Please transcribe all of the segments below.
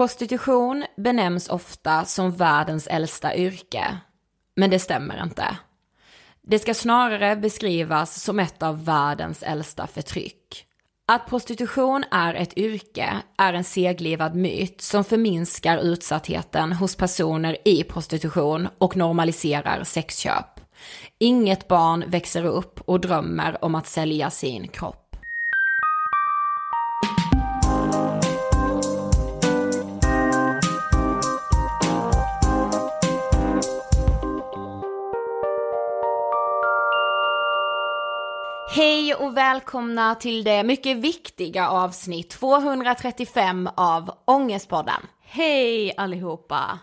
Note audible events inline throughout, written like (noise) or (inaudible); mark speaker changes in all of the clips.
Speaker 1: Prostitution benämns ofta som världens äldsta yrke. Men det stämmer inte. Det ska snarare beskrivas som ett av världens äldsta förtryck. Att prostitution är ett yrke är en seglivad myt som förminskar utsattheten hos personer i prostitution och normaliserar sexköp. Inget barn växer upp och drömmer om att sälja sin kropp. Hej och välkomna till det mycket viktiga avsnitt 235 av Ångestpodden.
Speaker 2: Hej allihopa!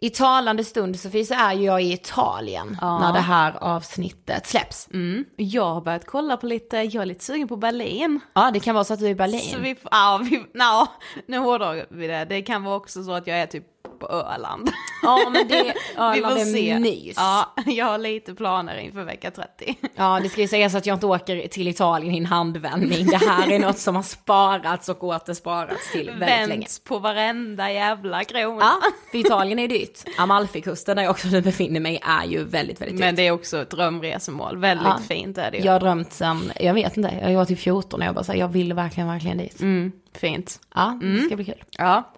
Speaker 1: I talande stund Sofie så är ju jag i Italien ja. när det här avsnittet släpps.
Speaker 2: Mm. Jag har börjat kolla på lite, jag är lite sugen på Berlin.
Speaker 1: Ja det kan vara så att du är i Berlin.
Speaker 2: Så vi, ja, vi, no, nu hårdrar vi det. Det kan vara också så att jag är typ på Öland.
Speaker 1: Ja men det, (laughs) Öland är se. mys.
Speaker 2: Ja, jag har lite planer inför vecka 30.
Speaker 1: Ja det ska ju sägas att jag inte åker till Italien i en handvändning. Det här är något som har sparats och återsparats till väldigt Vänts länge.
Speaker 2: på varenda jävla krona.
Speaker 1: Ja, för Italien är dyrt. Amalfikusten där jag också nu befinner mig är ju väldigt, väldigt dyrt.
Speaker 2: Men det är också ett drömresmål, väldigt ja. fint är det ju.
Speaker 1: Jag har drömt sen, jag vet inte, jag var typ 14 och jag bara så här, jag vill verkligen, verkligen dit.
Speaker 2: Mm, fint.
Speaker 1: Ja, det mm. ska bli kul.
Speaker 2: Ja.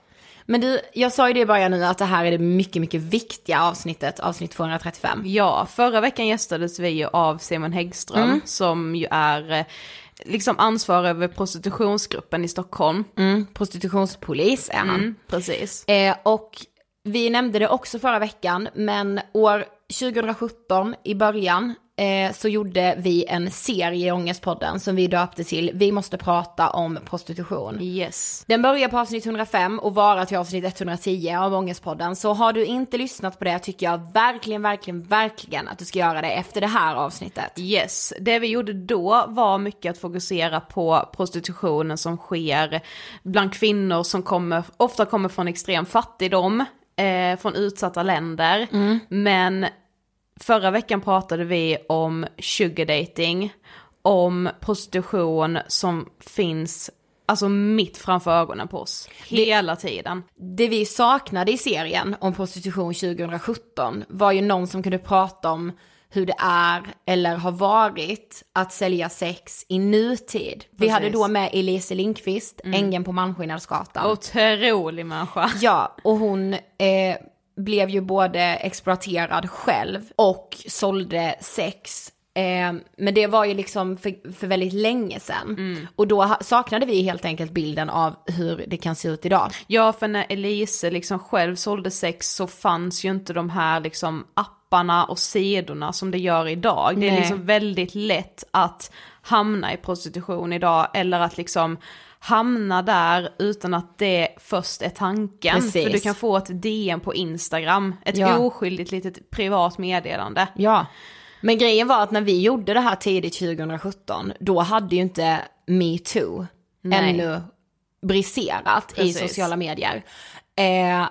Speaker 1: Men du, jag sa ju det i början nu att det här är det mycket, mycket viktiga avsnittet, avsnitt 235.
Speaker 2: Ja, förra veckan gästades vi ju av Simon Häggström
Speaker 1: Mm.
Speaker 2: som ju är eh, liksom ansvarig över prostitutionsgruppen i Stockholm.
Speaker 1: Mm, prostitutionspolis är han.
Speaker 2: Mm, precis.
Speaker 1: Eh, och vi nämnde det också förra veckan, men år 2017 i början eh, så gjorde vi en serie i Ångestpodden som vi döpte till Vi måste prata om prostitution.
Speaker 2: Yes.
Speaker 1: Den börjar på avsnitt 105 och varar till avsnitt 110 av Ångestpodden. Så har du inte lyssnat på det tycker jag verkligen, verkligen, verkligen att du ska göra det efter det här avsnittet.
Speaker 2: Yes, det vi gjorde då var mycket att fokusera på prostitutionen som sker bland kvinnor som kommer, ofta kommer från extrem fattigdom, eh, från utsatta länder. Men förra veckan pratade vi om sugar dating, om prostitution som finns alltså mitt framför ögonen på oss, hela tiden.
Speaker 1: Det vi saknade i serien om prostitution 2017 var ju någon som kunde prata om hur det är eller har varit att sälja sex i nutid. Vi
Speaker 2: Precis.
Speaker 1: hade då med Elise Lindqvist, ängeln på Malmskillnadsgatan.
Speaker 2: Otrolig människa.
Speaker 1: Ja, och hon eh, blev ju både exploaterad själv och sålde sex. Eh, men det var ju liksom för, för väldigt länge sedan. Och då saknade vi helt enkelt bilden av hur det kan se ut idag.
Speaker 2: Ja, för när Elise liksom själv sålde sex så fanns ju inte de här liksom apparna och sidorna som det gör idag. Det är
Speaker 1: Nej.
Speaker 2: liksom väldigt lätt att hamna i prostitution idag eller att liksom hamna där utan att det först är tanken.
Speaker 1: Precis.
Speaker 2: För du kan få ett DM på Instagram, ett
Speaker 1: Ja.
Speaker 2: oskyldigt litet privat meddelande.
Speaker 1: Ja. Men grejen var att när vi gjorde det här tidigt 2017, då hade ju inte metoo ännu briserat i
Speaker 2: Precis.
Speaker 1: sociala medier. Eh,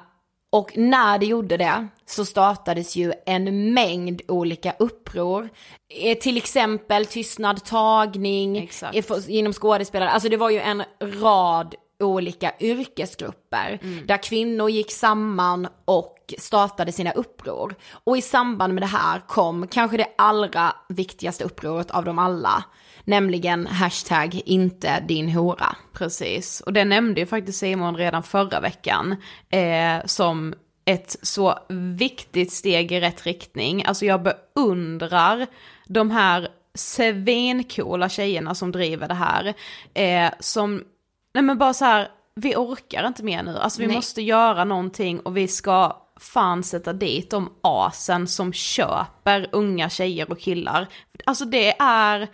Speaker 1: och när det gjorde det så startades ju en mängd olika uppror. Eh, till exempel tystnad tagning,
Speaker 2: Exakt.
Speaker 1: eh, inom skådespelare, alltså det var ju en rad olika yrkesgrupper där kvinnor gick samman och startade sina uppror. Och i samband med det här kom kanske det allra viktigaste upproret av dem alla, nämligen hashtag inte din hora.
Speaker 2: Precis, och det nämnde ju faktiskt Simon redan förra veckan eh, som ett så viktigt steg i rätt riktning. Alltså jag beundrar de här svincoola tjejerna som driver det här. Eh, som, nej men bara så här, vi orkar inte mer nu. Alltså vi
Speaker 1: Nej.
Speaker 2: måste göra någonting och vi ska fan sätta dit de asen som köper unga tjejer och killar. Alltså det är,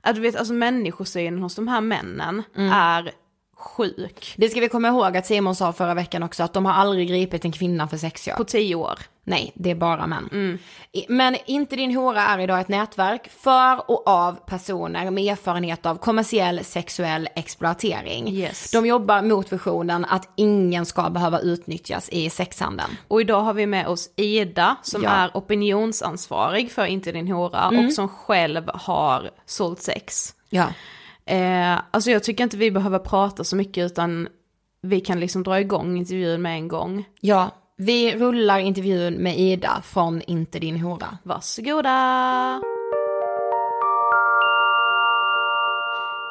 Speaker 2: att du vet, alltså människosynen hos de här männen är sjuk.
Speaker 1: Det ska vi komma ihåg att Simon sa förra veckan också att de har aldrig gripit en kvinna för sexköp.
Speaker 2: På tio år.
Speaker 1: Nej, det är bara män. I- Men Inte din hora är idag ett nätverk för och av personer med erfarenhet av kommersiell sexuell exploatering.
Speaker 2: Yes.
Speaker 1: De jobbar mot visionen att ingen ska behöva utnyttjas i sexhandeln.
Speaker 2: Och idag har vi med oss Ida som
Speaker 1: Ja.
Speaker 2: är opinionsansvarig för Inte din hora och som själv har sålt sex.
Speaker 1: Ja.
Speaker 2: Eh, alltså jag tycker inte vi behöver prata så mycket utan vi kan liksom dra igång intervjun med en gång.
Speaker 1: Ja, vi rullar intervjun med Ida från Inte din hora.
Speaker 2: Varsågoda!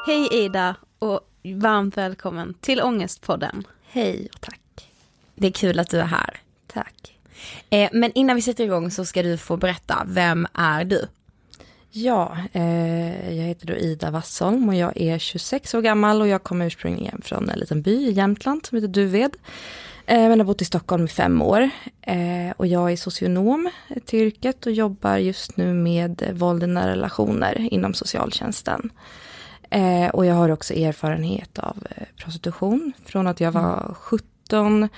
Speaker 2: Hej Ida och varmt välkommen till Ångestpodden.
Speaker 1: Hej och tack. Det är kul att du är här. Tack. Eh, men innan vi sätter igång så ska du få berätta, vem är du?
Speaker 3: Ja, eh, jag heter då Ida Wassholm och jag är 26 år gammal och jag kommer ursprungligen från en liten by i Jämtland som heter Duved. Eh, men har bott i Stockholm i fem år. Eh, och jag är socionom till yrket och jobbar just nu med våld i nära relationer inom socialtjänsten. Eh, och jag har också erfarenhet av eh, prostitution från att jag var 17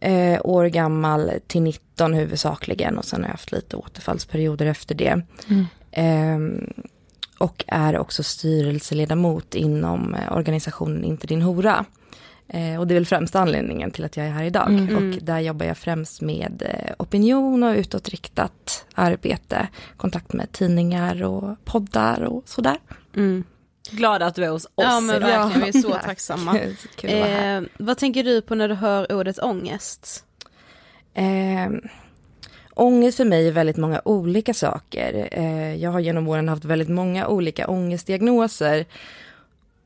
Speaker 3: eh, år gammal till 19 huvudsakligen och sen har jag haft lite återfallsperioder efter det. Mm och är också styrelseledamot inom eh, organisationen Inte din hora. Eh, och det är väl främst anledningen till att jag är här idag. Och där jobbar jag främst med eh, opinion och utåtriktat arbete. Kontakt med tidningar och poddar och sådär.
Speaker 1: Glada att du är hos oss
Speaker 2: Ja men
Speaker 1: idag.
Speaker 2: verkligen, vi är så (laughs)
Speaker 3: Tack.
Speaker 2: tacksamma.
Speaker 3: Kul.
Speaker 2: Eh, vad tänker du på när du hör ordet ångest?
Speaker 3: Eh, ångest för mig är väldigt många olika saker. Eh, jag har genom åren haft väldigt många olika ångestdiagnoser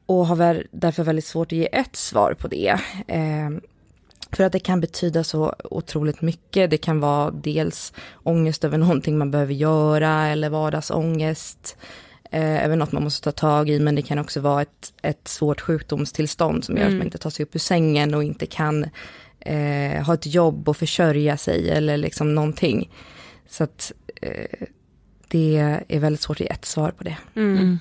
Speaker 3: och har därför väldigt svårt att ge ett svar på det. Eh, För att det kan betyda så otroligt mycket. Det kan vara dels ångest över någonting man behöver göra eller vardagsångest eh, över något man måste ta tag i, men det kan också vara ett, ett svårt sjukdomstillstånd som gör mm. att man inte tar sig upp ur sängen och inte kan eh, ha ett jobb och försörja sig eller liksom någonting. Så att eh, det är väldigt svårt att ge ett svar på det.
Speaker 1: Mm. mm.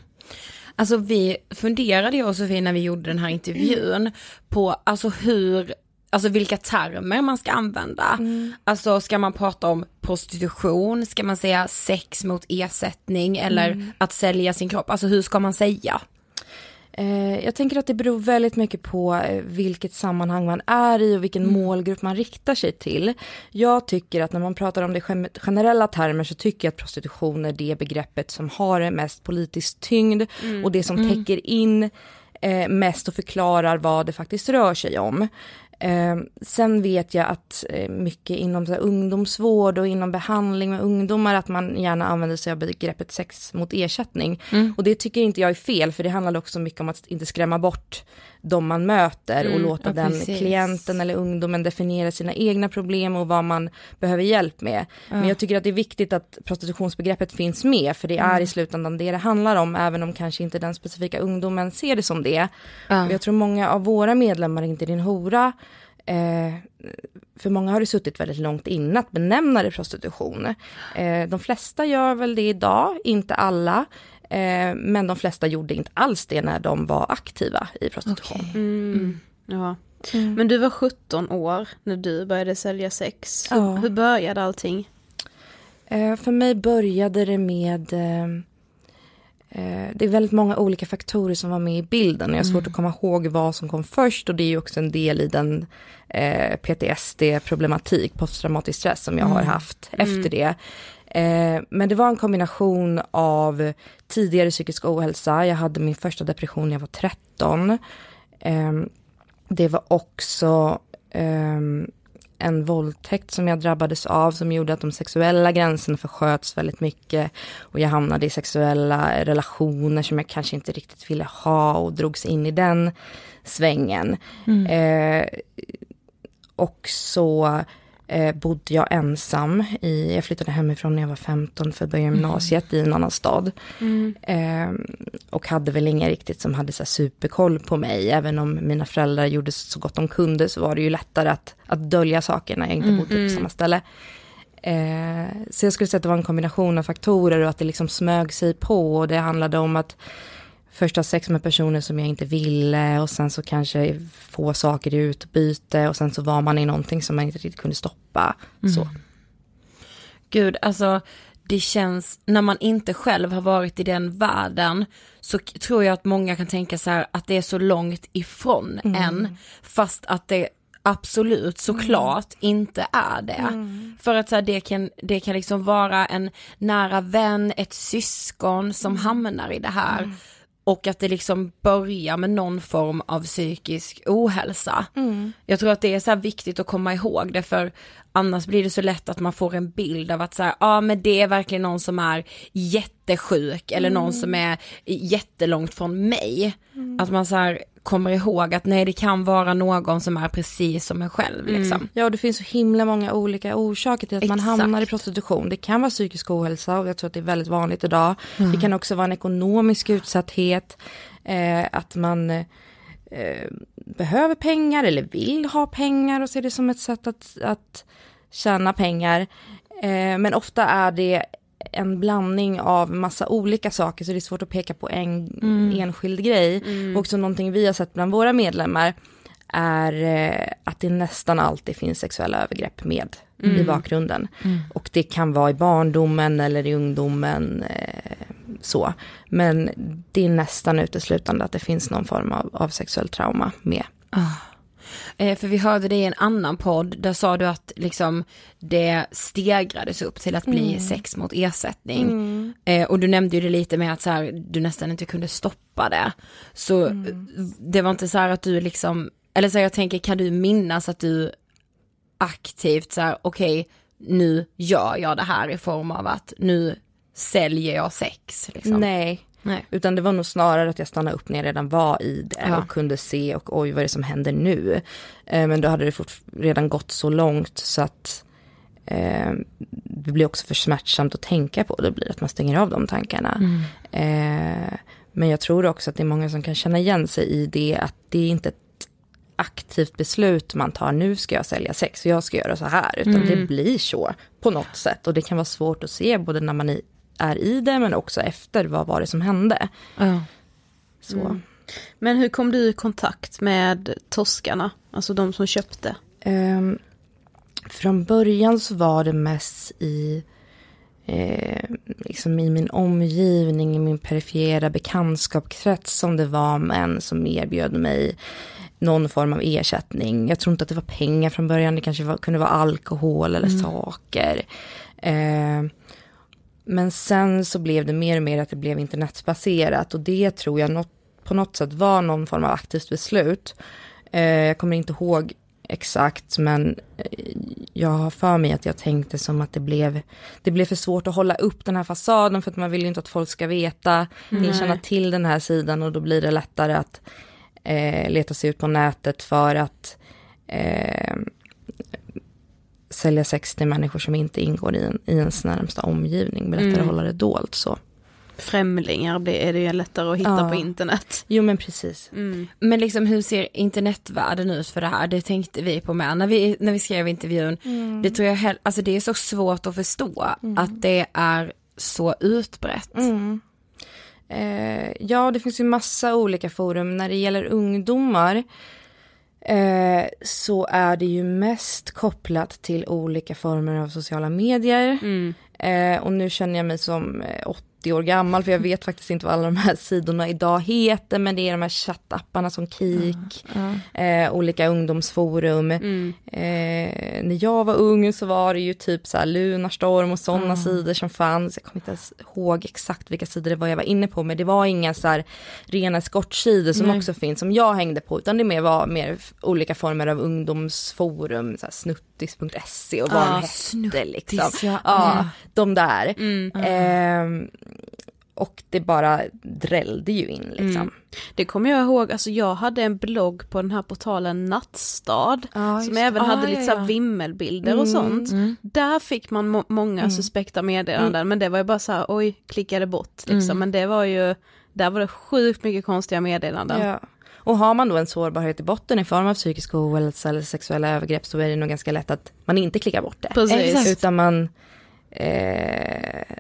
Speaker 1: Alltså vi funderade jag och Sofie när vi gjorde den här intervjun på alltså hur alltså vilka termer man ska använda. Mm. Alltså ska man prata om prostitution, ska man säga sex mot ersättning eller mm. att sälja sin kropp, alltså hur ska man säga?
Speaker 3: Eh, jag tänker att det beror väldigt mycket på eh, vilket sammanhang man är i och vilken mm. målgrupp man riktar sig till. Jag tycker att när man pratar om det generella termer så tycker jag att prostitution är det begreppet som har mest politisk tyngd mm. och det som mm. täcker in eh, mest och förklarar vad det faktiskt rör sig om. Eh, sen vet jag att eh, mycket inom så ungdomsvård och inom behandling med ungdomar att man gärna använder sig av begreppet sex mot ersättning. Mm. Och det tycker inte jag är fel för det handlar också mycket om att inte skrämma bort de man möter och mm, låta ja, den precis. klienten eller ungdomen definiera sina egna problem och vad man behöver hjälp med. Ja. Men jag tycker att det är viktigt att prostitutionsbegreppet finns med för det är mm. i slutändan det det handlar om även om kanske inte den specifika ungdomen ser det som det. Ja. Jag tror många av våra medlemmar inte din hora Eh, för många har det suttit väldigt långt innan att benämna det prostitution. Eh, de flesta gör väl det idag, inte alla. Eh, men de flesta gjorde inte alls det när de var aktiva i prostitution. Okay.
Speaker 2: Mm. mm. Ja. Mm. Men du var 17 år när du började sälja sex. Ja. Hur, började allting?
Speaker 3: Eh, för mig började det med eh, eh, det är väldigt många olika faktorer som var med i bilden. Jag har svårt mm. att komma ihåg vad som kom först och det är ju också en del i den eh, PTSD-problematik, posttraumatisk stress som jag mm. har haft efter mm. det. Eh, men det var en kombination av tidigare psykisk ohälsa, jag hade min första depression när jag var 13. Eh, det var också eh, en våldtäkt som jag drabbades av som gjorde att de sexuella gränserna försköts väldigt mycket och jag hamnade i sexuella relationer som jag kanske inte riktigt ville ha och drogs in i den svängen. Mm. Eh, och så eh, bodde jag ensam. I, jag flyttade hemifrån när jag var 15 för att börja mm. gymnasiet mm. i en annan stad. Mm. Eh, och hade väl ingen riktigt som hade så superkoll på mig. Även om mina föräldrar gjorde så gott de kunde så var det ju lättare att, att dölja saker när jag inte mm. bodde på mm. samma ställe. Eh, så jag skulle säga att det var en kombination av faktorer och att det liksom smög sig på. Och det handlade om att först ha sex med personer som jag inte ville och sen så kanske få saker i utbyte och sen så var man i någonting som man inte riktigt kunde stoppa. Mm. Så.
Speaker 1: Gud, alltså det känns, när man inte själv har varit i den världen så tror jag att många kan tänka så här att det är så långt ifrån mm. en, fast att det absolut såklart mm. inte är det. Mm. För att så här, det, kan, det kan liksom vara en nära vän, ett syskon som mm. hamnar i det här. Mm och att det liksom börjar med någon form av psykisk ohälsa. Mm. Jag tror att det är så viktigt att komma ihåg det för annars blir det så lätt att man får en bild av att så ja ah, men det är verkligen någon som är jättesjuk eller mm. någon som är jättelångt från mig. Mm. Att man så här, kommer ihåg att nej det kan vara någon som är precis som en själv mm. liksom.
Speaker 3: Ja och det finns så himla många olika orsaker till att Exakt. man hamnar i prostitution. Det kan vara psykisk ohälsa och jag tror att det är väldigt vanligt idag. Mm. Det kan också vara en ekonomisk utsatthet, eh, att man eh, behöver pengar eller vill ha pengar och ser det som ett sätt att, att tjäna pengar. Eh, men ofta är det en blandning av massa olika saker så det är svårt att peka på en mm. enskild grej. Mm. Också någonting vi har sett bland våra medlemmar är eh, att det nästan alltid finns sexuella övergrepp med mm. i bakgrunden. Mm. Och det kan vara i barndomen eller i ungdomen eh, så. Men det är nästan uteslutande att det finns någon form av, av sexuellt trauma med.
Speaker 1: Oh. Eh, för vi hörde det i en annan podd, där sa du att liksom det stegrades upp till att bli mm. sex mot ersättning. Mm. Eh, och du nämnde ju det lite med att så här, du nästan inte kunde stoppa det. Så mm. det var inte så här att du liksom, eller så här, jag tänker kan du minnas att du aktivt så här, okej, okay, nu gör jag det här i form av att nu säljer jag sex. Liksom.
Speaker 3: Nej,
Speaker 1: Nej.
Speaker 3: Utan det var nog snarare att jag stannade upp när jag redan var i det
Speaker 1: Ja.
Speaker 3: och kunde se och oj vad är det som händer nu. Eh, men då hade det fort, redan gått så långt så att eh, det blir också för smärtsamt att tänka på. Det blir att man stänger av de tankarna. Eh, men jag tror också att det är många som kan känna igen sig i det att det är inte ett aktivt beslut man tar, nu ska jag sälja sex och jag ska göra så här, utan det blir så på något sätt. Och det kan vara svårt att se både när man i- är i det men också efter, vad var det som hände?
Speaker 1: Ja.
Speaker 3: Så.
Speaker 2: Men hur kom du i kontakt med toskarna? Alltså de som köpte?
Speaker 3: Ehm, från början så var det mest i, eh, liksom i min omgivning, i min perifera bekantskapskrets som det var män som erbjöd mig någon form av ersättning. Jag tror inte att det var pengar från början, det kanske var, kunde vara alkohol eller saker. Eh, men sen så blev det mer och mer att det blev internetbaserat och det tror jag något, på något sätt var någon form av aktivt beslut. Eh, jag kommer inte ihåg exakt men eh, jag har för mig att jag tänkte som att det blev, det blev för svårt att hålla upp den här fasaden för att man vill ju inte att folk ska veta, eller känna till den här sidan och då blir det lättare att eh, leta sig ut på nätet för att eh, sälja sex till människor som inte ingår i, en, i ens närmsta omgivning. Det blir lättare
Speaker 2: Mm.
Speaker 3: att hålla det dolt så.
Speaker 2: Främlingar blir, är det ju lättare att hitta
Speaker 3: Ja.
Speaker 2: på internet.
Speaker 3: Jo men precis.
Speaker 2: Mm.
Speaker 1: Men liksom hur ser internetvärlden ut för det här? Det tänkte vi på med när vi, när vi skrev intervjun. Det tror jag hell- alltså det är så svårt att förstå att det är så utbrett.
Speaker 3: Mm. Eh, ja, det finns ju massa olika forum. När det gäller ungdomar eh, så är det ju mest kopplat till olika former av sociala medier.
Speaker 2: Mm.
Speaker 3: Eh, och nu känner jag mig som eh, 80 år gammal för jag vet faktiskt inte vad alla de här sidorna idag heter men det är de här chattapparna som Kik, eh, olika ungdomsforum.
Speaker 2: Mm.
Speaker 3: Eh, när jag var ung så var det ju typ så här Lunarstorm och sådana sidor som fanns. Jag kommer inte ens ihåg exakt vilka sidor det var jag var inne på men det var inga så här rena eskortsidor som också finns som jag hängde på utan det mer var mer olika former av ungdomsforum, så här snuttis.se och vad de hette liksom.
Speaker 1: Ja. Mm.
Speaker 3: de där.
Speaker 2: Mm.
Speaker 3: Ehm, och det bara drällde ju in liksom.
Speaker 2: Mm. Det kommer jag ihåg, alltså jag hade en blogg på den här portalen Nattstad.
Speaker 3: Ja,
Speaker 2: som även
Speaker 1: det.
Speaker 2: hade
Speaker 1: Ah,
Speaker 2: lite
Speaker 1: ja, ja.
Speaker 2: vimmelbilder och
Speaker 3: Mm.
Speaker 2: sånt. Där fick man må- många suspekta meddelanden men det var ju bara så här, oj, klickade bort liksom. Men det var ju, där var det sjukt mycket konstiga meddelanden.
Speaker 3: Ja. Och har man då en sårbarhet i botten i form av psykisk ohälsa eller sexuella övergrepp så är det nog ganska lätt att man inte klickar bort det.
Speaker 2: Precis.
Speaker 1: Exakt.
Speaker 3: Utan man, eh,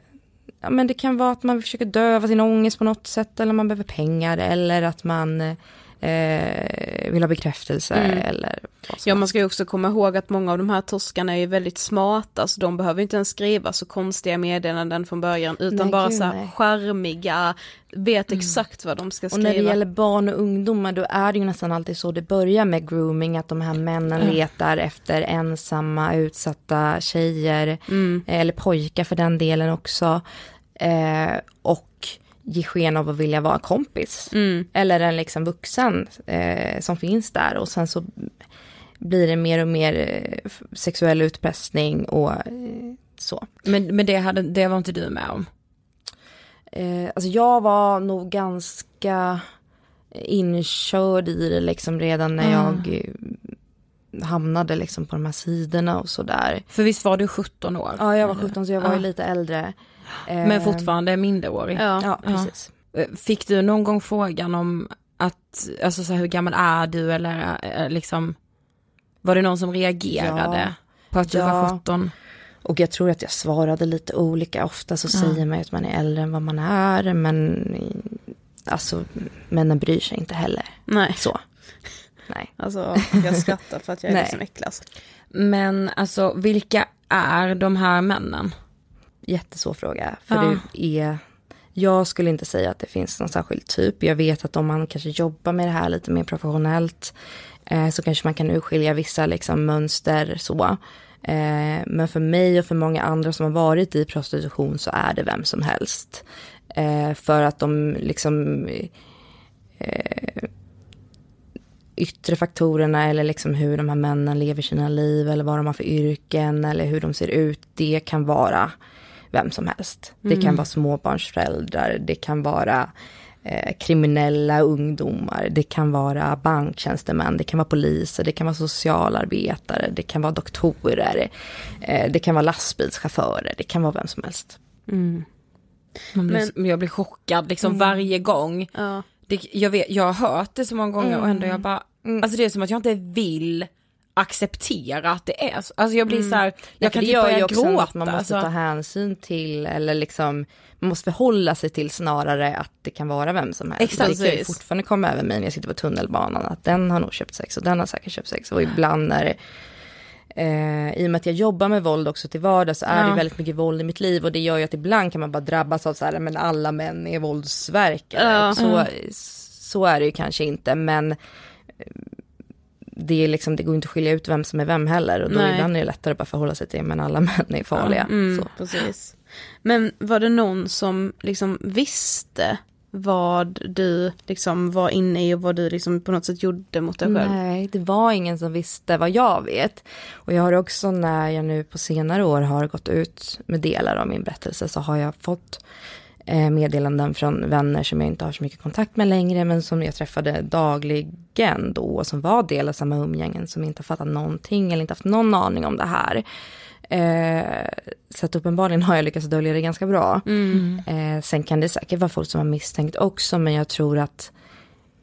Speaker 3: ja men det kan vara att man försöker döva sin ångest på något sätt eller man behöver pengar eller att man eh, vill ha bekräftelse
Speaker 2: Mm.
Speaker 3: eller vad som
Speaker 2: Ja man ska ju också komma ihåg att många av de här toskarna är ju väldigt smarta så de behöver inte ens skriva så konstiga meddelanden från början utan
Speaker 3: Nej,
Speaker 2: bara
Speaker 3: gud,
Speaker 2: så här
Speaker 3: nej.
Speaker 2: charmiga, vet exakt vad de ska
Speaker 3: Och
Speaker 2: skriva.
Speaker 3: när det gäller barn och ungdomar då är det ju nästan alltid så det börjar med grooming, att de här männen letar efter ensamma utsatta tjejer,
Speaker 2: Mm.
Speaker 3: eller pojkar för den delen också. Eh, och ger sken av att vilja vara kompis.
Speaker 2: Mm.
Speaker 3: Eller en liksom vuxen eh, som finns där och sen så blir det mer och mer eh, sexuell utpressning och eh, så.
Speaker 1: Men, men det, hade, det var inte du med om?
Speaker 3: Eh, alltså jag var nog ganska inkörd i det liksom redan när jag eh, hamnade liksom på de här sidorna och sådär.
Speaker 1: För visst var du 17 år?
Speaker 3: Ja, jag var 17 så jag var ju
Speaker 1: Ja.
Speaker 3: lite äldre. Eh,
Speaker 1: Men fortfarande minderårig?
Speaker 2: Ja.
Speaker 3: Ja, precis.
Speaker 1: Fick du någon gång frågan om att, alltså så här, hur gammal är du eller eh, liksom, var det någon som reagerade
Speaker 3: Ja.
Speaker 1: på att du
Speaker 3: Ja.
Speaker 1: var 17?
Speaker 3: Och jag tror att jag svarade lite olika. Ofta så säger man ju att man är äldre än vad man är. Men eh, alltså, männen bryr sig inte heller.
Speaker 2: Nej,
Speaker 3: Så. (laughs) Nej.
Speaker 2: alltså jag skrattar för att jag är (laughs)
Speaker 3: Nej.
Speaker 2: liksom äckligast.
Speaker 1: Men alltså vilka är de här männen?
Speaker 3: Jättesvår fråga. För
Speaker 1: Ja.
Speaker 3: det är, jag skulle inte säga att det finns någon särskild typ. Jag vet att om man kanske jobbar med det här lite mer professionellt eh, så kanske man kan urskilja vissa liksom, mönster så. Eh, men för mig och för många andra som har varit i prostitution så är det vem som helst. Eh, för att de liksom eh, yttre faktorerna eller liksom hur de här männen lever sina liv eller vad de har för yrken eller hur de ser ut. Det kan vara vem som helst. Det kan vara småbarnsföräldrar, det kan vara eh, kriminella ungdomar, det kan vara banktjänstemän, det kan vara poliser, det kan vara socialarbetare, det kan vara doktorer, eh, det kan vara lastbilschaufförer, det kan vara vem som helst.
Speaker 1: Man blir, men, jag blir chockad liksom varje gång.
Speaker 2: Ja.
Speaker 1: Det, jag, vet, jag har hört det så många gånger och ändå jag bara, alltså det är som att jag inte vill acceptera att det är så. Alltså jag blir så här, jag kan typ börja
Speaker 3: också
Speaker 1: gråta.
Speaker 3: att man måste
Speaker 1: alltså.
Speaker 3: ta hänsyn till, eller liksom, man måste förhålla sig till snarare att det kan vara vem som helst.
Speaker 1: Exakt,
Speaker 3: det kan ju fortfarande komma över mig när jag sitter på tunnelbanan, att den har nog köpt sex och den har säkert köpt sex. Och ibland när Eh, I och med att jag jobbar med våld också till vardags så är
Speaker 1: Ja.
Speaker 3: det väldigt mycket våld i mitt liv och det gör ju att ibland kan man bara drabbas av så här, men alla män är våldsverkare.
Speaker 2: Ja.
Speaker 3: Så, så är det ju kanske inte men det, är liksom, det går inte att skilja ut vem som är vem heller och då
Speaker 2: Nej.
Speaker 3: ibland är det lättare att bara förhålla sig till men alla (laughs) män är farliga.
Speaker 2: Mm,
Speaker 3: Så.
Speaker 2: precis. Men var det någon som liksom visste vad du liksom var inne i och vad du liksom på något sätt gjorde mot dig själv?
Speaker 3: Nej, det var ingen som visste vad jag vet. Och jag har också när jag nu på senare år har gått ut med delar av min berättelse så har jag fått meddelanden från vänner som jag inte har så mycket kontakt med längre men som jag träffade dagligen då och som var del av samma umgängen som inte har fattat någonting eller inte haft någon aning om det här. Eh, så att uppenbarligen har jag lyckats dölja det ganska bra. Eh, sen kan det säkert vara folk som har misstänkt också men jag tror att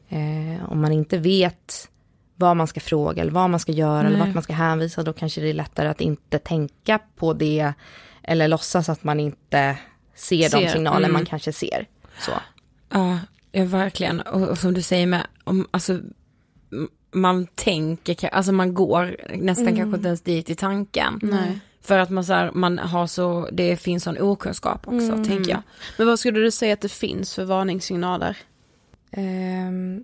Speaker 3: eh, om man inte vet vad man ska fråga eller vad man ska göra eller vart man ska hänvisa då kanske det är lättare att inte tänka på det eller låtsas att man inte ser,
Speaker 2: Ser,
Speaker 3: de signaler
Speaker 2: mm.
Speaker 3: man kanske ser. Så.
Speaker 1: Ja, ja verkligen. Och, och som du säger med, om, alltså man tänker, alltså man går nästan kanske inte ens dit i tanken.
Speaker 2: Nej.
Speaker 1: För att man så här, man har så, det finns sån okunskap också tänker jag.
Speaker 2: Men vad skulle du säga att det finns för varningssignaler?
Speaker 3: Ehm,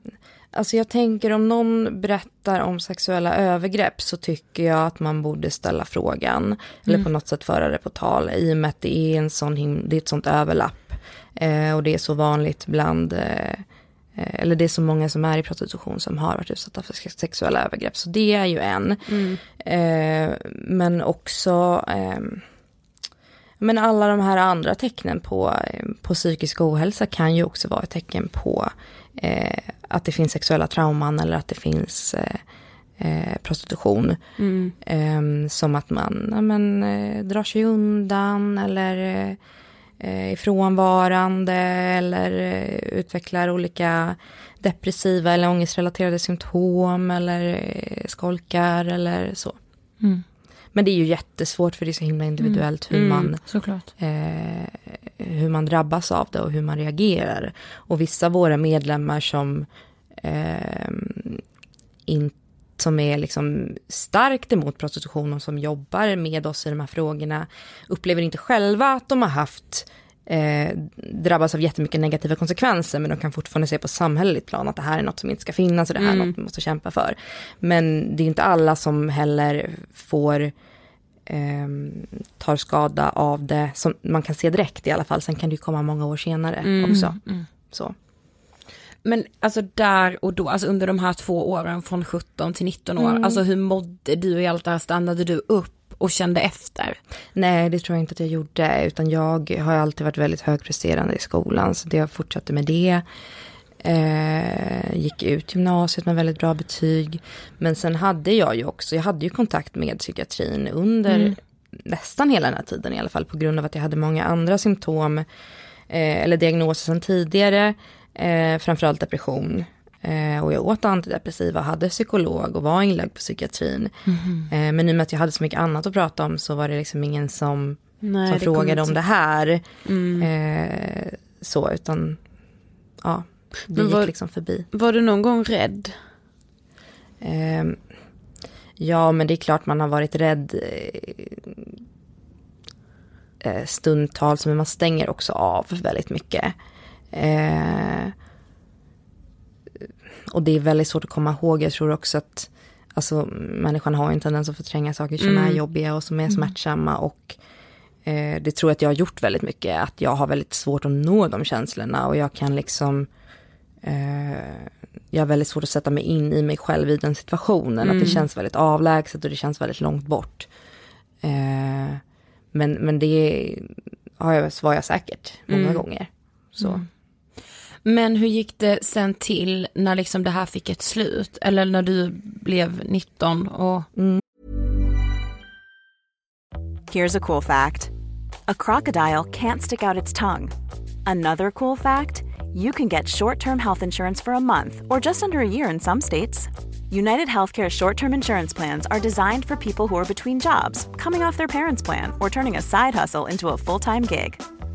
Speaker 3: alltså jag tänker om någon berättar om sexuella övergrepp så tycker jag att man borde ställa frågan. Eller på något sätt föra det på tal i och med att det är, en sån det är ett sånt överlapp. Eh, och det är så vanligt bland, eh, eh, eller det är så många som är i prostitution som har varit utsatta för sex- sexuella övergrepp. Så det är ju en. Eh, men också ehm, men alla de här andra tecknen på, eh, på psykisk ohälsa kan ju också vara ett tecken på eh, att det finns sexuella trauman eller att det finns eh, eh, prostitution. Eh, som att man ja, men, eh, drar sig undan eller eh, eh, är frånvarande eller eh, utvecklar olika depressiva eller ångestrelaterade symptom eller eh, skolkar eller så. Men det är ju jättesvårt för det är så himla individuellt hur man
Speaker 1: Såklart.
Speaker 3: eh, hur man drabbas av det och hur man reagerar. Och vissa av våra medlemmar som, eh, in, som är liksom starkt emot prostitution och som jobbar med oss i de här frågorna upplever inte själva att de har haft eh, drabbas av jättemycket negativa konsekvenser men de kan fortfarande se på samhälleligt plan att det här är något som inte ska finnas och det här är något vi måste kämpa för. Men det är inte alla som heller får ehm, tar skada av det, som man kan se direkt i alla fall, sen kan det ju komma många år senare också. Så.
Speaker 1: Men alltså där och då, alltså under de här två åren från 17 till 19 år, alltså hur mådde du i allt det här, stannade du upp och kände efter?
Speaker 3: Nej, det tror jag inte att jag gjorde, utan jag har alltid varit väldigt högpresterande i skolan, så det jag fortsatte med det. Eh, gick ut gymnasiet med väldigt bra betyg. Men sen hade jag ju också, jag hade ju kontakt med psykiatrin under nästan hela den här tiden i alla fall, på grund av att jag hade många andra symptom, eh, eller diagnoser sedan tidigare, eh, framförallt depression. Eh, och jag åt antidepressiva, hade psykolog och var inlagd på psykiatrin. Eh, men i och med att jag hade så mycket annat att prata om så var det liksom ingen som,
Speaker 2: Nej,
Speaker 3: som frågade om det här. Eh, så, utan ja, det
Speaker 2: Men
Speaker 3: gick liksom förbi.
Speaker 2: Var du någon gång rädd?
Speaker 3: Ehm, ja, men det är klart man har varit rädd stundtals, men man stänger också av väldigt mycket. Och det är väldigt svårt att komma ihåg. Jag tror också att alltså, människan har en tendens att förtränga saker som är jobbiga och som är smärtsamma. Och eh, det tror jag att jag har gjort väldigt mycket. Att jag har väldigt svårt att nå de känslorna och jag kan liksom eh, jag har väldigt svårt att sätta mig in i mig själv i den situationen. Att det känns väldigt avlägset och det känns väldigt långt bort. Eh, men, men det har jag, var jag säkert många
Speaker 1: Mm.
Speaker 3: gånger. Så.
Speaker 1: Mm. Men hur gick det sen till när liksom det här fick ett slut? Eller när du blev 19 och... Mm.
Speaker 4: Here's a cool fact a crocodile can't stick out its tongue. Another cool fact you can get short term health insurance for a month or just under a year in some states. United Healthcare short term insurance plans are designed for people who are between jobs, coming off their parents' plan, or turning a side hustle into a full time gig.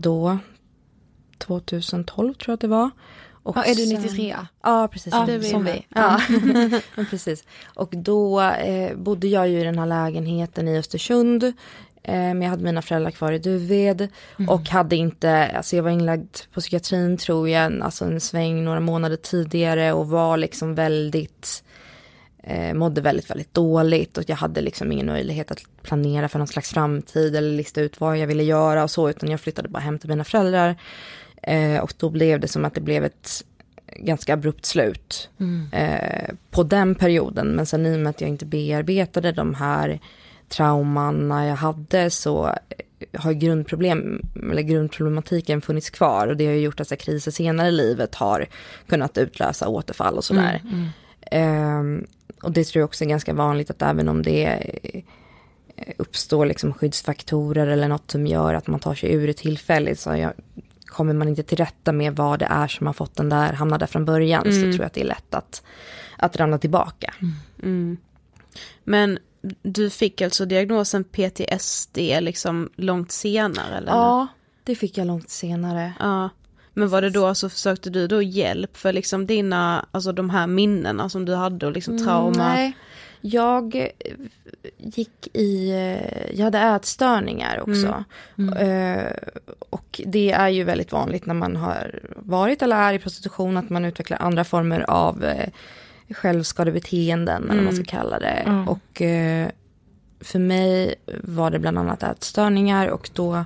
Speaker 3: då, 2012 tror jag att det var. Och
Speaker 1: Ja, är du
Speaker 3: sen-
Speaker 1: 93?
Speaker 3: Ja, precis.
Speaker 1: Ja,
Speaker 3: som, som vi. Ja, (laughs) precis. Och då eh, bodde jag ju i den här lägenheten i Östersund. Eh, men jag hade mina föräldrar kvar i Duved. Och hade inte, alltså jag var inlagd på psykiatrin tror jag, alltså en sväng några månader tidigare. Och var liksom väldigt, eh, mådde väldigt, väldigt dåligt. Och jag hade liksom ingen möjlighet att planera för någon slags framtid. Eller lista ut vad jag ville göra och så. Utan jag flyttade bara hem till mina föräldrar. Eh, och då blev det som att det blev ett ganska abrupt slut eh, på den perioden. Men sen i och med att jag inte bearbetade de här traumana jag hade så eh, har grundproblem, eller grundproblematiken funnits kvar och det har gjort att så här, kriser senare i livet har kunnat utlösa återfall och sådär. Ehm, och det tror jag också är ganska vanligt att även om det eh, uppstår liksom skyddsfaktorer eller något som gör att man tar sig ur det tillfälligt så jag, kommer man inte till rätta med vad det är som har fått den där, hamna där från början så tror jag att det är lätt att, att ramla tillbaka.
Speaker 2: Mm. Men du fick alltså diagnosen PTSD liksom långt senare eller?
Speaker 3: Ja, det fick jag långt senare.
Speaker 2: ja. Men var det då så försökte du då hjälp för liksom dina, alltså de här minnena som du hade och liksom trauma?
Speaker 3: Mm, nej, jag eh, gick i, eh, jag hade ätstörningar också. Eh, och det är ju väldigt vanligt när man har varit eller är i prostitution att man utvecklar andra former av självskadebeteenden eller vad man ska kalla det. Och för mig var det bland annat ätstörningar och då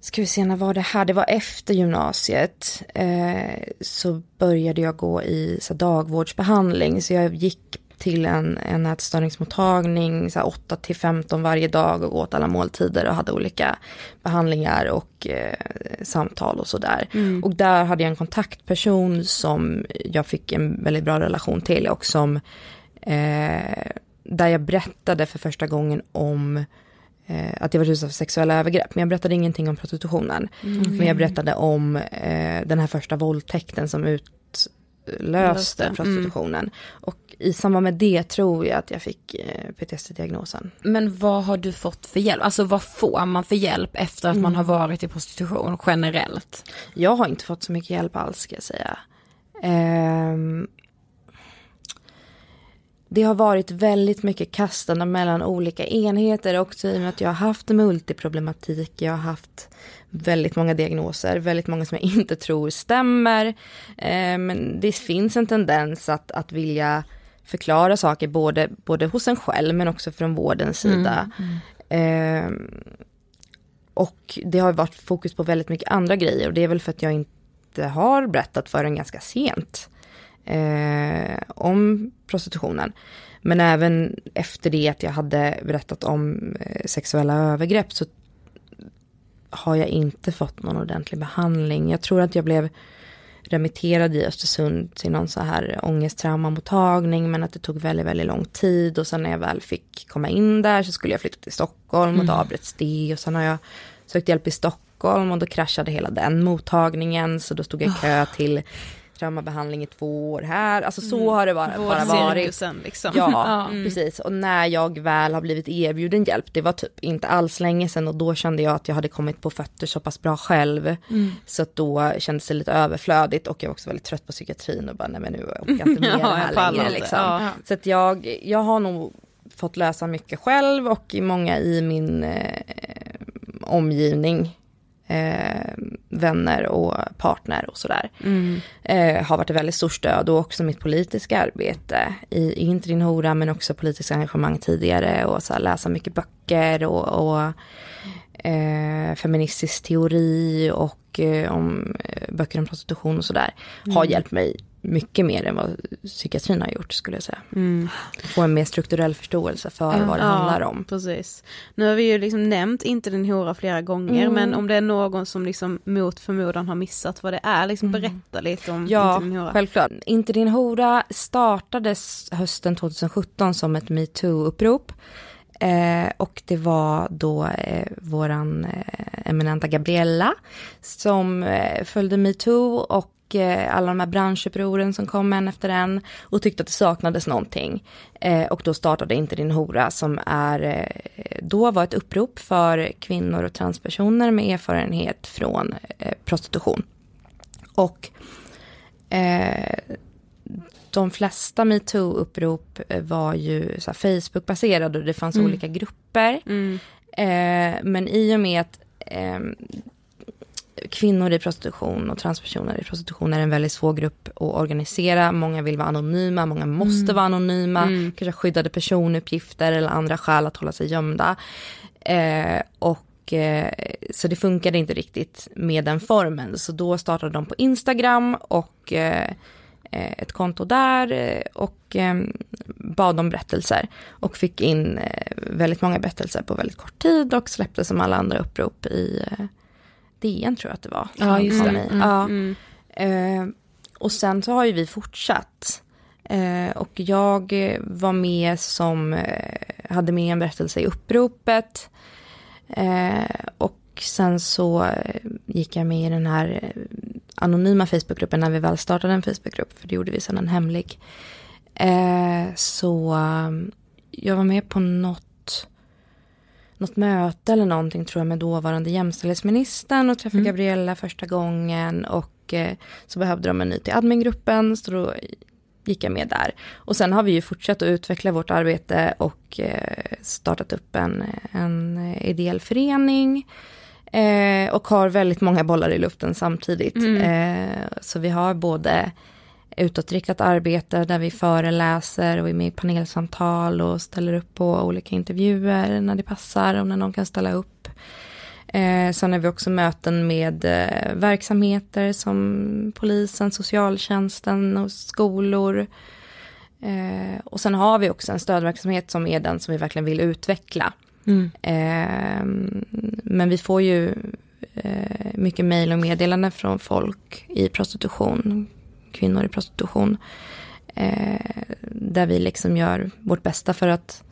Speaker 3: Ska vi se, när var det här? Det var efter gymnasiet. Eh, så började jag gå i så här, dagvårdsbehandling. Så jag gick till en, en ätstörningsmottagning så här, 8 till 15 varje dag och åt alla måltider och hade olika behandlingar och eh, samtal och sådär. Och där hade jag en kontaktperson som jag fick en väldigt bra relation till och som eh, där jag berättade för första gången om eh, att jag var utsatt för sexuella övergrepp. Men jag berättade ingenting om prostitutionen. Men jag berättade om eh, den här första våldtäkten som utlöste
Speaker 2: Löste. Mm.
Speaker 3: prostitutionen. Och i samband med det tror jag att jag fick eh, PTSD-diagnosen.
Speaker 1: Men vad har du fått för hjälp? Alltså vad får man för hjälp efter att man har varit i prostitution generellt?
Speaker 3: Jag har inte fått så mycket hjälp alls ska jag säga. Ehm, det har varit väldigt mycket kastande mellan olika enheter också i och med att jag har haft multiproblematik. Jag har haft väldigt många diagnoser, väldigt många som jag (laughs) inte tror stämmer. Ehm, men det finns en tendens att, att vilja förklara saker både, både hos en själv men också från vårdens sida. Ehm, och det har varit fokus på väldigt mycket andra grejer och det är väl för att jag inte har berättat förrän ganska sent eh, om prostitutionen. Men även efter det att jag hade berättat om eh, sexuella övergrepp så har jag inte fått någon ordentlig behandling. Jag tror att jag blev remitterad i Östersund till någon så här ångesttraumamottagning men att det tog väldigt, väldigt lång tid. Och sen när jag väl fick komma in där så skulle jag flytta till Stockholm och då avbröts det och sen har jag sökt hjälp i Stockholm och då kraschade hela den mottagningen. Så då stod jag i kö till traumabehandling i två år här. Alltså så
Speaker 2: Mm.
Speaker 3: har det bara, bara varit.
Speaker 2: Liksom.
Speaker 3: Ja, precis. Och när jag väl har blivit erbjuden hjälp, det var typ inte alls länge sedan och då kände jag att jag hade kommit på fötter så pass bra själv. Så att då kändes det lite överflödigt och jag var också väldigt trött på psykiatrin och bara nej men nu orkar jag inte med (laughs)
Speaker 2: Ja,
Speaker 3: här längre liksom.
Speaker 2: Ja.
Speaker 3: Så att jag, jag har nog fått lösa mycket själv och många i min eh, omgivning eh, vänner och partner och sådär. Eh, har varit ett väldigt stort stöd och också mitt politiska arbete i Inte din hora men också politiskt engagemang tidigare och så här, läsa mycket böcker och, och eh, feministisk teori och eh, om eh, böcker om prostitution och sådär. Har hjälpt mig mycket mer än vad psykiatrin har gjort skulle jag säga. Få en mer strukturell förståelse för vad det handlar om.
Speaker 2: Precis. Nu har vi ju liksom nämnt inte din hora flera gånger
Speaker 3: Mm.
Speaker 2: men om det är någon som liksom mot förmodan har missat vad det är, liksom berätta lite om
Speaker 3: Ja,
Speaker 2: inte din hora.
Speaker 3: självklart. Inte din hora startades hösten 2017 som ett metoo-upprop. Eh, och det var då eh, våran eh, eminenta Gabriella som eh, följde metoo och eh, alla de här branschupproren som kom en efter en och tyckte att det saknades någonting. Eh, och då startade Inte din hora som är, eh, då var ett upprop för kvinnor och transpersoner med erfarenhet från prostitution. Och de flesta metoo-upprop var ju Facebook-baserade och det fanns olika grupper.
Speaker 2: Mm.
Speaker 3: Men i och med att eh, kvinnor i prostitution och transpersoner i prostitution är en väldigt svår grupp att organisera. Många vill vara anonyma, många måste vara anonyma, kanske har skyddade personuppgifter eller andra skäl att hålla sig gömda. Eh, och eh, så det funkade inte riktigt med den formen. Så då startade de på Instagram och eh, eh, ett konto där och eh, bad om berättelser. Och fick in väldigt många berättelser på väldigt kort tid och släppte som alla andra upprop i DN tror jag att det var.
Speaker 1: Ja, just det.
Speaker 3: Mm. Ja. Eh, och sen så har ju vi fortsatt. Eh, och jag var med som, eh, hade med en berättelse i uppropet. Och sen så gick jag med i den här anonyma Facebookgruppen när vi väl startade en Facebookgrupp, för det gjorde vi sedan en hemlig. Så jag var med på något, något möte eller någonting tror jag med dåvarande jämställdhetsministern och träffade Gabriella första gången och eh, så behövde de en ny till admingruppen så då gick jag med där. Och sen har vi ju fortsatt att utveckla vårt arbete och eh, startat upp en, en ideell förening. Eh, och har väldigt många bollar i luften samtidigt. Eh, så vi har både utåtriktat arbete där vi föreläser och är med i panelsamtal och ställer upp på olika intervjuer när det passar och när någon kan ställa upp. Eh, sen har vi också möten med eh, verksamheter som polisen, socialtjänsten och skolor. Eh, och sen har vi också en stödverksamhet som är den som vi verkligen vill utveckla. Eh, men vi får ju eh, mycket mejl och meddelanden från folk i prostitution, kvinnor i prostitution. Eh, där vi liksom gör vårt bästa för att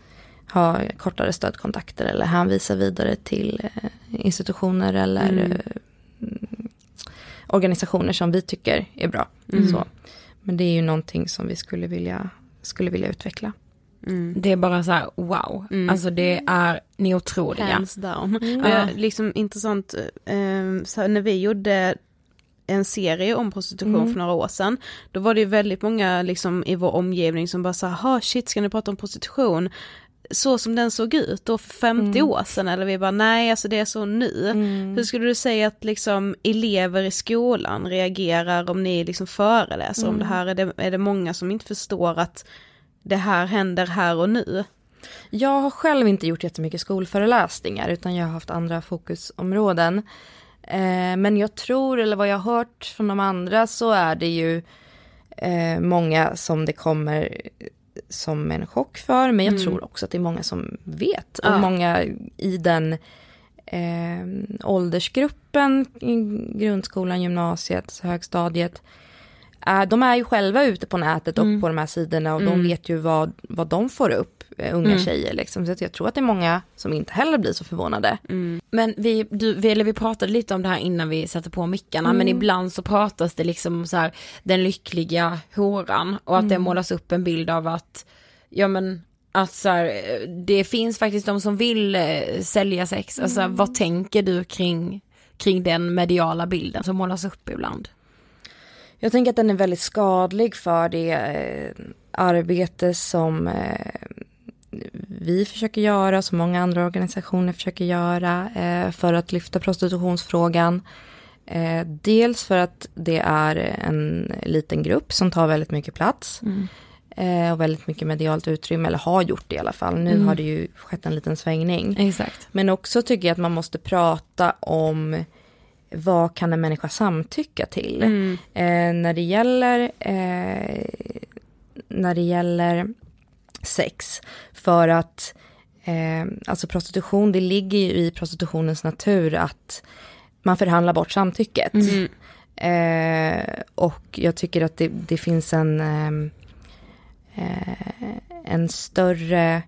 Speaker 3: ha kortare stödkontakter eller hänvisa vidare till eh, institutioner eller eh, organisationer som vi tycker är bra. Så. Men det är ju någonting som vi skulle vilja, skulle vilja utveckla.
Speaker 1: Det är bara så här, wow. Alltså det är ni är otroliga.
Speaker 2: Hands down. Eh, liksom intressant, eh, när vi gjorde en serie om prostitution för några år sedan, då var det ju väldigt många liksom i vår omgivning som bara sa, ha shit ska ni prata om prostitution? Så som den såg ut då för 50 år sedan, eller vi bara nej alltså det är så nu. Hur skulle du säga att liksom elever i skolan reagerar om ni liksom föreläser om det här? Är det, är det många som inte förstår att det här händer här och nu?
Speaker 3: Jag har själv inte gjort jättemycket skolföreläsningar utan jag har haft andra fokusområden. Eh, men jag tror, eller vad jag har hört från de andra så är det ju eh, många som det kommer som en chock för, men jag
Speaker 2: Mm.
Speaker 3: tror också att det är många som vet.
Speaker 2: Ja.
Speaker 3: Och många i den eh, åldersgruppen, i grundskolan, gymnasiet, högstadiet, de är ju själva ute på nätet och
Speaker 1: Mm.
Speaker 3: på de här sidorna och
Speaker 1: Mm.
Speaker 3: de vet ju vad, vad de får upp, eh, unga
Speaker 1: Mm.
Speaker 3: tjejer liksom. Så jag tror att det är många som inte heller blir så förvånade.
Speaker 2: Mm.
Speaker 1: Men vi, du, vi, eller vi pratade lite om det här innan vi satte på mickarna, men ibland så pratas det liksom om så här, den lyckliga horan och att det målas upp en bild av att, ja men, att så här, eh, det finns faktiskt de som vill eh, sälja sex, alltså vad tänker du kring, kring den mediala bilden som målas upp ibland?
Speaker 3: Jag tänker att den är väldigt skadlig för det eh, arbete som eh, vi försöker göra, som många andra organisationer försöker göra eh, för att lyfta prostitutionsfrågan. Dels för att det är en liten grupp som tar väldigt mycket plats eh, och väldigt mycket medialt utrymme, eller har gjort det i alla fall. Nu har det ju skett en liten svängning.
Speaker 1: Exakt.
Speaker 3: Men också tycker jag att man måste prata om vad kan en människa samtycka till? Eh, när det gäller eh, när det gäller sex. För att eh, alltså prostitution, det ligger ju i prostitutionens natur att man förhandlar bort samtycket. Eh, och jag tycker att det, det finns en, ehm, eh, en större eh,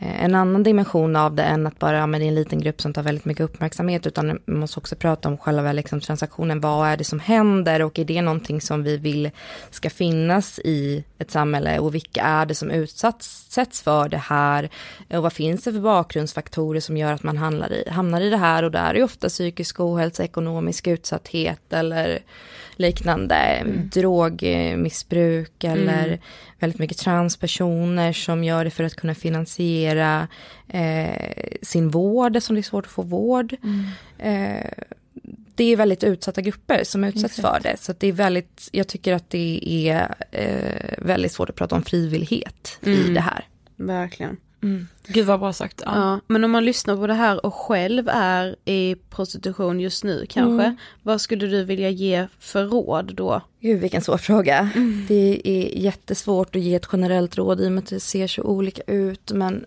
Speaker 3: en annan dimension av det än att bara, ja, men det är en liten grupp som tar väldigt mycket uppmärksamhet, utan man måste också prata om själva liksom, transaktionen, vad är det som händer? Och är det någonting som vi vill ska finnas i ett samhälle? Och vilka är det som utsätts för det här? Och vad finns det för bakgrundsfaktorer som gör att man hamnar i, hamnar i det här? Och där är ofta psykisk ohälsa, ekonomisk utsatthet eller liknande, drogmissbruk eller väldigt mycket transpersoner som gör det för att kunna finansiera eh, sin vård, som det är svårt att få vård. Eh, det är väldigt utsatta grupper som utsätts för det. Så att det är väldigt, jag tycker att det är eh, väldigt svårt att prata om frivillighet i det här.
Speaker 2: Verkligen.
Speaker 1: Gud vad bra sagt. Ja.
Speaker 2: Ja, men om man lyssnar på det här och själv är i prostitution just nu kanske, vad skulle du vilja ge för råd då?
Speaker 3: Gud vilken svår fråga. Det är jättesvårt att ge ett generellt råd i och med att det ser så olika ut. Men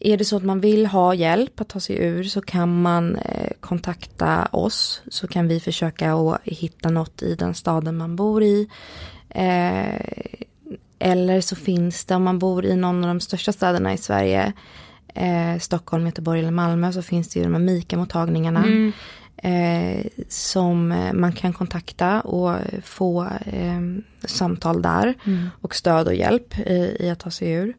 Speaker 3: är det så att man vill ha hjälp att ta sig ur så kan man eh, kontakta oss. Så kan vi försöka att hitta något i den staden man bor i. Eh, eller så finns det om man bor i någon av de största städerna i Sverige. Eh, Stockholm, Göteborg eller Malmö så finns det ju de här MIKA-mottagningarna. Eh, som eh, man kan kontakta och få eh, samtal där. Och stöd och hjälp i, i att ta sig ur.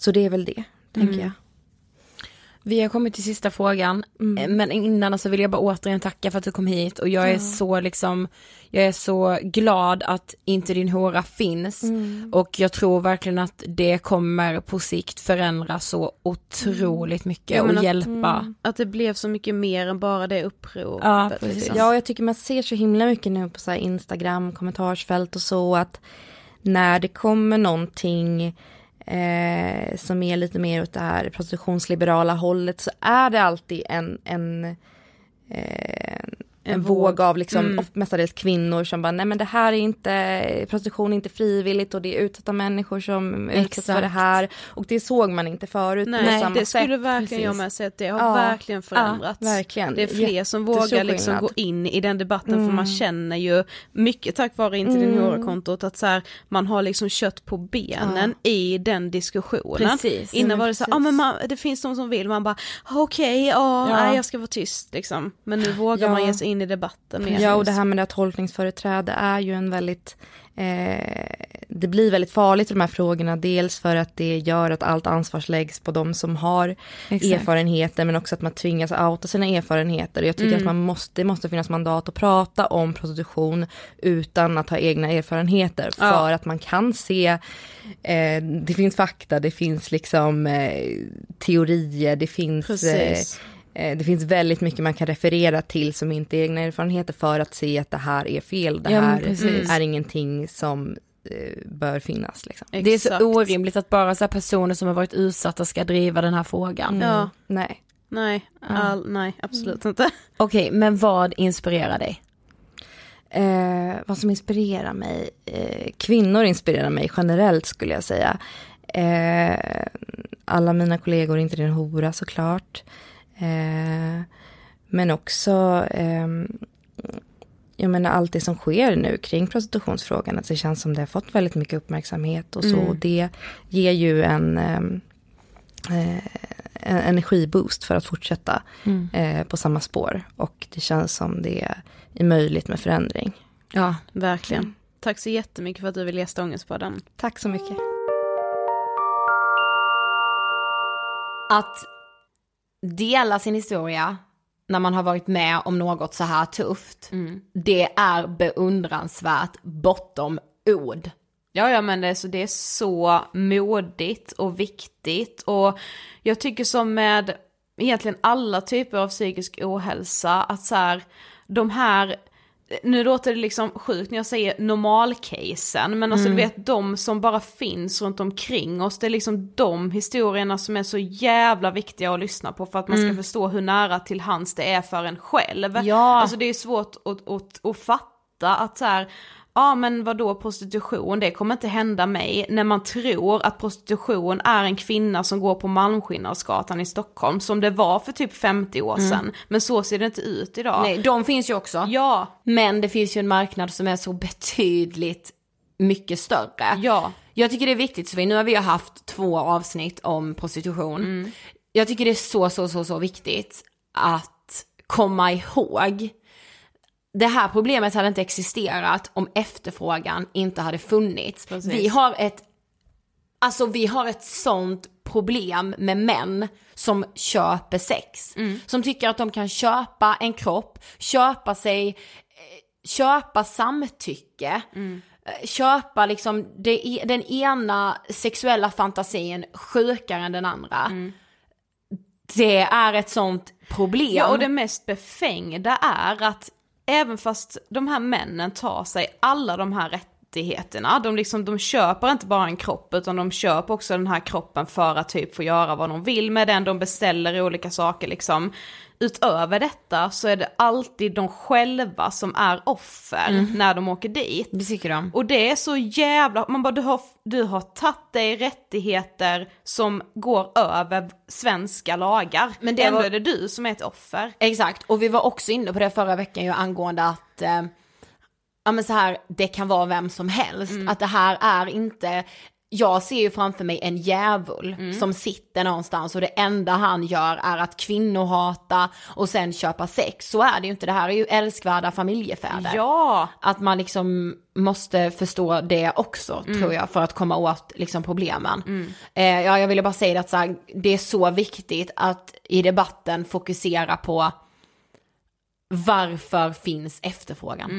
Speaker 3: Så det är väl det, tänker jag.
Speaker 1: Vi har kommit till sista frågan, Eh, men innan så vill jag bara återigen tacka för att du kom hit och jag är så liksom, jag är så glad att inte din hora finns och jag tror verkligen att det kommer på sikt förändra så otroligt mycket
Speaker 2: Ja,
Speaker 1: och
Speaker 2: att-
Speaker 1: hjälpa.
Speaker 2: Att det blev så mycket mer än bara det uppropet.
Speaker 1: Ja, precis.
Speaker 2: liksom.
Speaker 3: Ja, jag tycker man ser så himla mycket nu på så här Instagram, kommentarsfält och så att när det kommer någonting eh, som är lite mer åt det här prostitutionsliberala hållet så är det alltid en, en eh, en, våg, av liksom,
Speaker 2: Mm.
Speaker 3: mestadels kvinnor som bara, nej men det här är inte, prostitution är inte frivilligt och det är utsatta människor som utsätts för det här. Och det såg man inte förut på
Speaker 2: Nej,
Speaker 3: samma
Speaker 2: det skulle
Speaker 3: sätt.
Speaker 2: verkligen jag
Speaker 1: precis.
Speaker 2: med säga att det har
Speaker 3: Ja,
Speaker 2: verkligen förändrats.
Speaker 3: verkligen.
Speaker 2: Det är fler som
Speaker 3: Jättestor
Speaker 2: vågar liksom
Speaker 3: skillnad.
Speaker 2: gå in i den debatten för man känner ju mycket tack vare inte din hora-kontot att så här, man har liksom kött på benen i den diskussionen.
Speaker 1: Precis.
Speaker 2: Innan
Speaker 3: Ja,
Speaker 2: var det så här, ah, men man, det finns de som vill, man bara okej, ja,
Speaker 1: Ja.
Speaker 2: nej jag ska vara tyst liksom. Men nu vågar
Speaker 3: Ja.
Speaker 2: man ge sig in i debatten mer.
Speaker 3: Ja, och det här med det här tolkningsföreträde är ju en väldigt, eh, det blir väldigt farligt i de här frågorna, dels för att det gör att allt ansvar läggs på de som har
Speaker 1: Exakt.
Speaker 3: erfarenheter, men också att man tvingas outa sina erfarenheter. Jag tycker att man måste, det måste finnas mandat att prata om prostitution utan att ha egna erfarenheter, för
Speaker 2: Ja.
Speaker 3: att man kan se, eh, det finns fakta, det finns liksom eh, teorier, det finns. Eh, Det finns väldigt mycket man kan referera till som inte är egna erfarenheter för att se att det här är fel. Det
Speaker 1: Ja,
Speaker 3: här
Speaker 1: precis.
Speaker 3: är ingenting som eh, bör finnas. Liksom.
Speaker 1: Det är så orimligt att bara så här personer som har varit utsatta ska driva den här frågan.
Speaker 2: Ja,
Speaker 3: Nej.
Speaker 2: nej, all, nej absolut inte. (laughs)
Speaker 1: Okej, men vad inspirerar dig?
Speaker 3: Eh, vad som inspirerar mig? Eh, kvinnor inspirerar mig generellt skulle jag säga. Eh, alla mina kollegor, inte din hora såklart. Eh, men också, eh, jag menar allt det som sker nu kring prostitutionsfrågan, att det känns som det har fått väldigt mycket uppmärksamhet och så.
Speaker 1: Mm.
Speaker 3: Och det ger ju en, ehm, eh, en energiboost för att fortsätta
Speaker 1: Mm.
Speaker 3: eh, på samma spår. Och det känns som det är möjligt med förändring.
Speaker 1: Ja,
Speaker 2: Verkligen. Tack så jättemycket för att du vill gästa Ångestpodden.
Speaker 3: Tack så mycket.
Speaker 1: att dela sin historia när man har varit med om något så här tufft, det är beundransvärt bortom ord.
Speaker 2: Ja, ja men det, är så, det är så modigt och viktigt och jag tycker som med egentligen alla typer av psykisk ohälsa att så här, de här nu låter det liksom sjukt när jag säger normalcasen, men alltså du vet de som bara finns runt omkring oss, det är liksom de historierna som är så jävla viktiga att lyssna på för att man ska förstå hur nära till hands det är för en själv.
Speaker 1: Ja.
Speaker 2: Alltså det är svårt att, att, att fatta att så här, ja men vad då prostitution, det kommer inte hända mig, när man tror att prostitution är en kvinna som går på Malmskillnadsgatan i Stockholm, som det var för typ 50 år sedan. Men så ser det inte ut idag.
Speaker 1: Nej, de finns ju också.
Speaker 2: Ja,
Speaker 1: Men det finns ju en marknad som är så betydligt mycket större.
Speaker 2: ja.
Speaker 1: Jag tycker det är viktigt Sofie, nu har vi ju haft två avsnitt om prostitution. Jag tycker det är så, så, så, så viktigt att komma ihåg. Det här problemet hade inte existerat om efterfrågan inte hade funnits.
Speaker 2: Precis.
Speaker 1: Vi har ett, alltså vi har ett sånt problem med män som köper sex. Som tycker att de kan köpa en kropp, köpa sig, eh, köpa samtycke eh, köpa liksom det, den ena sexuella fantasin sjukare än den andra. Det är ett sånt problem.
Speaker 2: Ja, och det mest befängda är att även fast de här männen tar sig alla de här rättigheterna, de, liksom, de köper inte bara en kropp utan de köper också den här kroppen för att typ få göra vad de vill med den, de beställer olika saker liksom. Utöver detta så är det alltid de själva som är offer när de åker dit.
Speaker 1: Det tycker de.
Speaker 2: Och det är så jävla, man bara du har, du har tagit dig rättigheter som går över svenska lagar. Men
Speaker 1: det
Speaker 2: ändå
Speaker 1: var-
Speaker 2: är det du som är ett offer.
Speaker 1: Exakt, och vi var också inne på det förra veckan ju angående att eh, ja men så här, det kan vara vem som helst. Att det här är inte, jag ser ju framför mig en djävul som sitter någonstans och det enda han gör är att kvinnohata och sen köpa sex. Så är det ju inte, det här är ju älskvärda familjefäder.
Speaker 2: Ja!
Speaker 1: Att man liksom måste förstå det också tror jag för att komma åt liksom problemen. Eh, ja, jag ville bara säga att så här, det är så viktigt att i debatten fokusera på varför finns efterfrågan?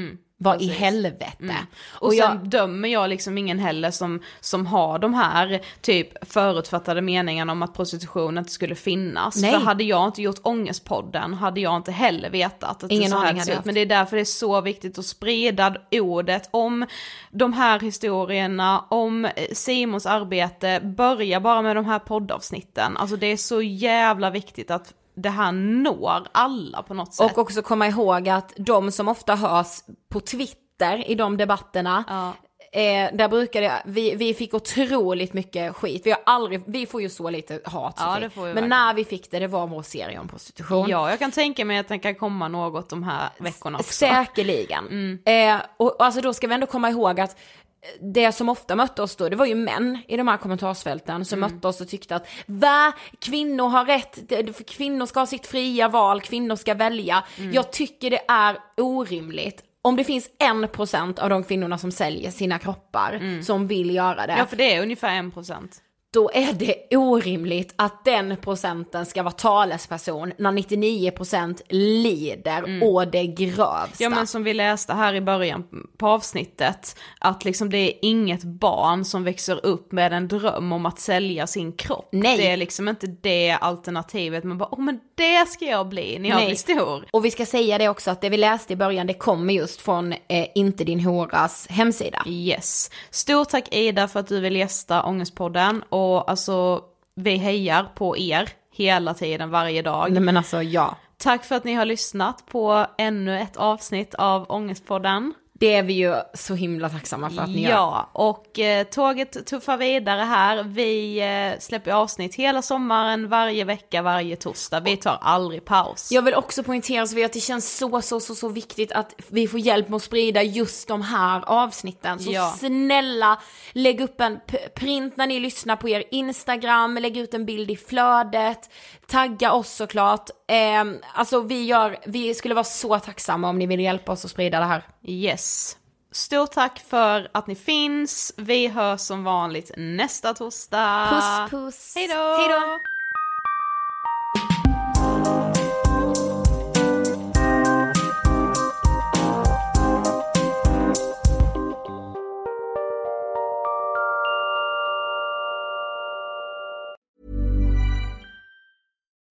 Speaker 1: Vad i helvete?
Speaker 2: Och,
Speaker 1: Och
Speaker 2: sen
Speaker 1: jag,
Speaker 2: dömer jag liksom ingen heller som, som har de här typ förutfattade meningarna om att prostitution inte skulle finnas.
Speaker 1: Nej.
Speaker 2: För hade jag inte gjort Ångestpodden hade jag inte heller vetat att
Speaker 1: Ingen
Speaker 2: det så här ser ut. Men det är därför det är så viktigt att sprida ordet om de här historierna, om eh, Simons arbete, börja bara med de här poddavsnitten. Alltså det är så jävla viktigt att det här når alla på något sätt.
Speaker 1: och också komma ihåg att de som ofta hörs på Twitter i de debatterna,
Speaker 2: Ja.
Speaker 1: Eh, där brukar det, vi, vi fick otroligt mycket skit. Vi har aldrig, vi får ju så lite hat
Speaker 2: Ja,
Speaker 1: Men
Speaker 2: verkligen.
Speaker 1: när vi fick det, det var vår serie om prostitution.
Speaker 2: Ja, jag kan tänka mig att det kan komma något de här veckorna också.
Speaker 1: Säkerligen. Eh, och alltså då ska vi ändå komma ihåg att det som ofta mötte oss då, det var ju män i de här kommentarsfälten som mötte oss och tyckte att va, kvinnor har rätt, kvinnor ska ha sitt fria val, kvinnor ska välja. Jag tycker det är orimligt. Om det finns en procent av de kvinnorna som säljer sina kroppar som vill göra det,
Speaker 2: Ja, för det är ungefär en procent.
Speaker 1: Då är det orimligt att den procenten ska vara talesperson när 99% lider å det grövsta.
Speaker 2: Ja men som vi läste här i början på avsnittet, att liksom det är inget barn som växer upp med en dröm om att sälja sin kropp.
Speaker 1: Nej.
Speaker 2: Det är liksom inte det alternativet, man bara åh men det ska jag bli när jag
Speaker 1: Nej.
Speaker 2: blir stor.
Speaker 1: Och vi ska säga det också att det vi läste i början det kommer just från eh, Inte din horas hemsida.
Speaker 2: Yes. Stort tack Ida för att du vill gästa Ångestpodden och alltså vi hejar på er hela tiden, varje dag.
Speaker 1: Nej men alltså ja.
Speaker 2: tack för att ni har lyssnat på ännu ett avsnitt av Ångestpodden.
Speaker 1: Det är vi ju så himla tacksamma för att ni gör.
Speaker 2: Ja, och eh, tåget tuffar vidare här. Vi eh, släpper avsnitt hela sommaren, varje vecka, varje torsdag. Vi tar aldrig paus.
Speaker 1: Jag vill också poängtera så att det känns så, så, så, så viktigt att vi får hjälp med att sprida just de här avsnitten. Så
Speaker 2: Ja.
Speaker 1: snälla, lägg upp en print när ni lyssnar på er Instagram, lägg ut en bild i flödet, tagga oss såklart. Eh, alltså vi gör, vi skulle vara så tacksamma om ni vill hjälpa oss att sprida det här.
Speaker 2: Yes. Stort tack för att ni finns. Vi hörs som vanligt nästa torsdag.
Speaker 1: Puss puss. Hej då!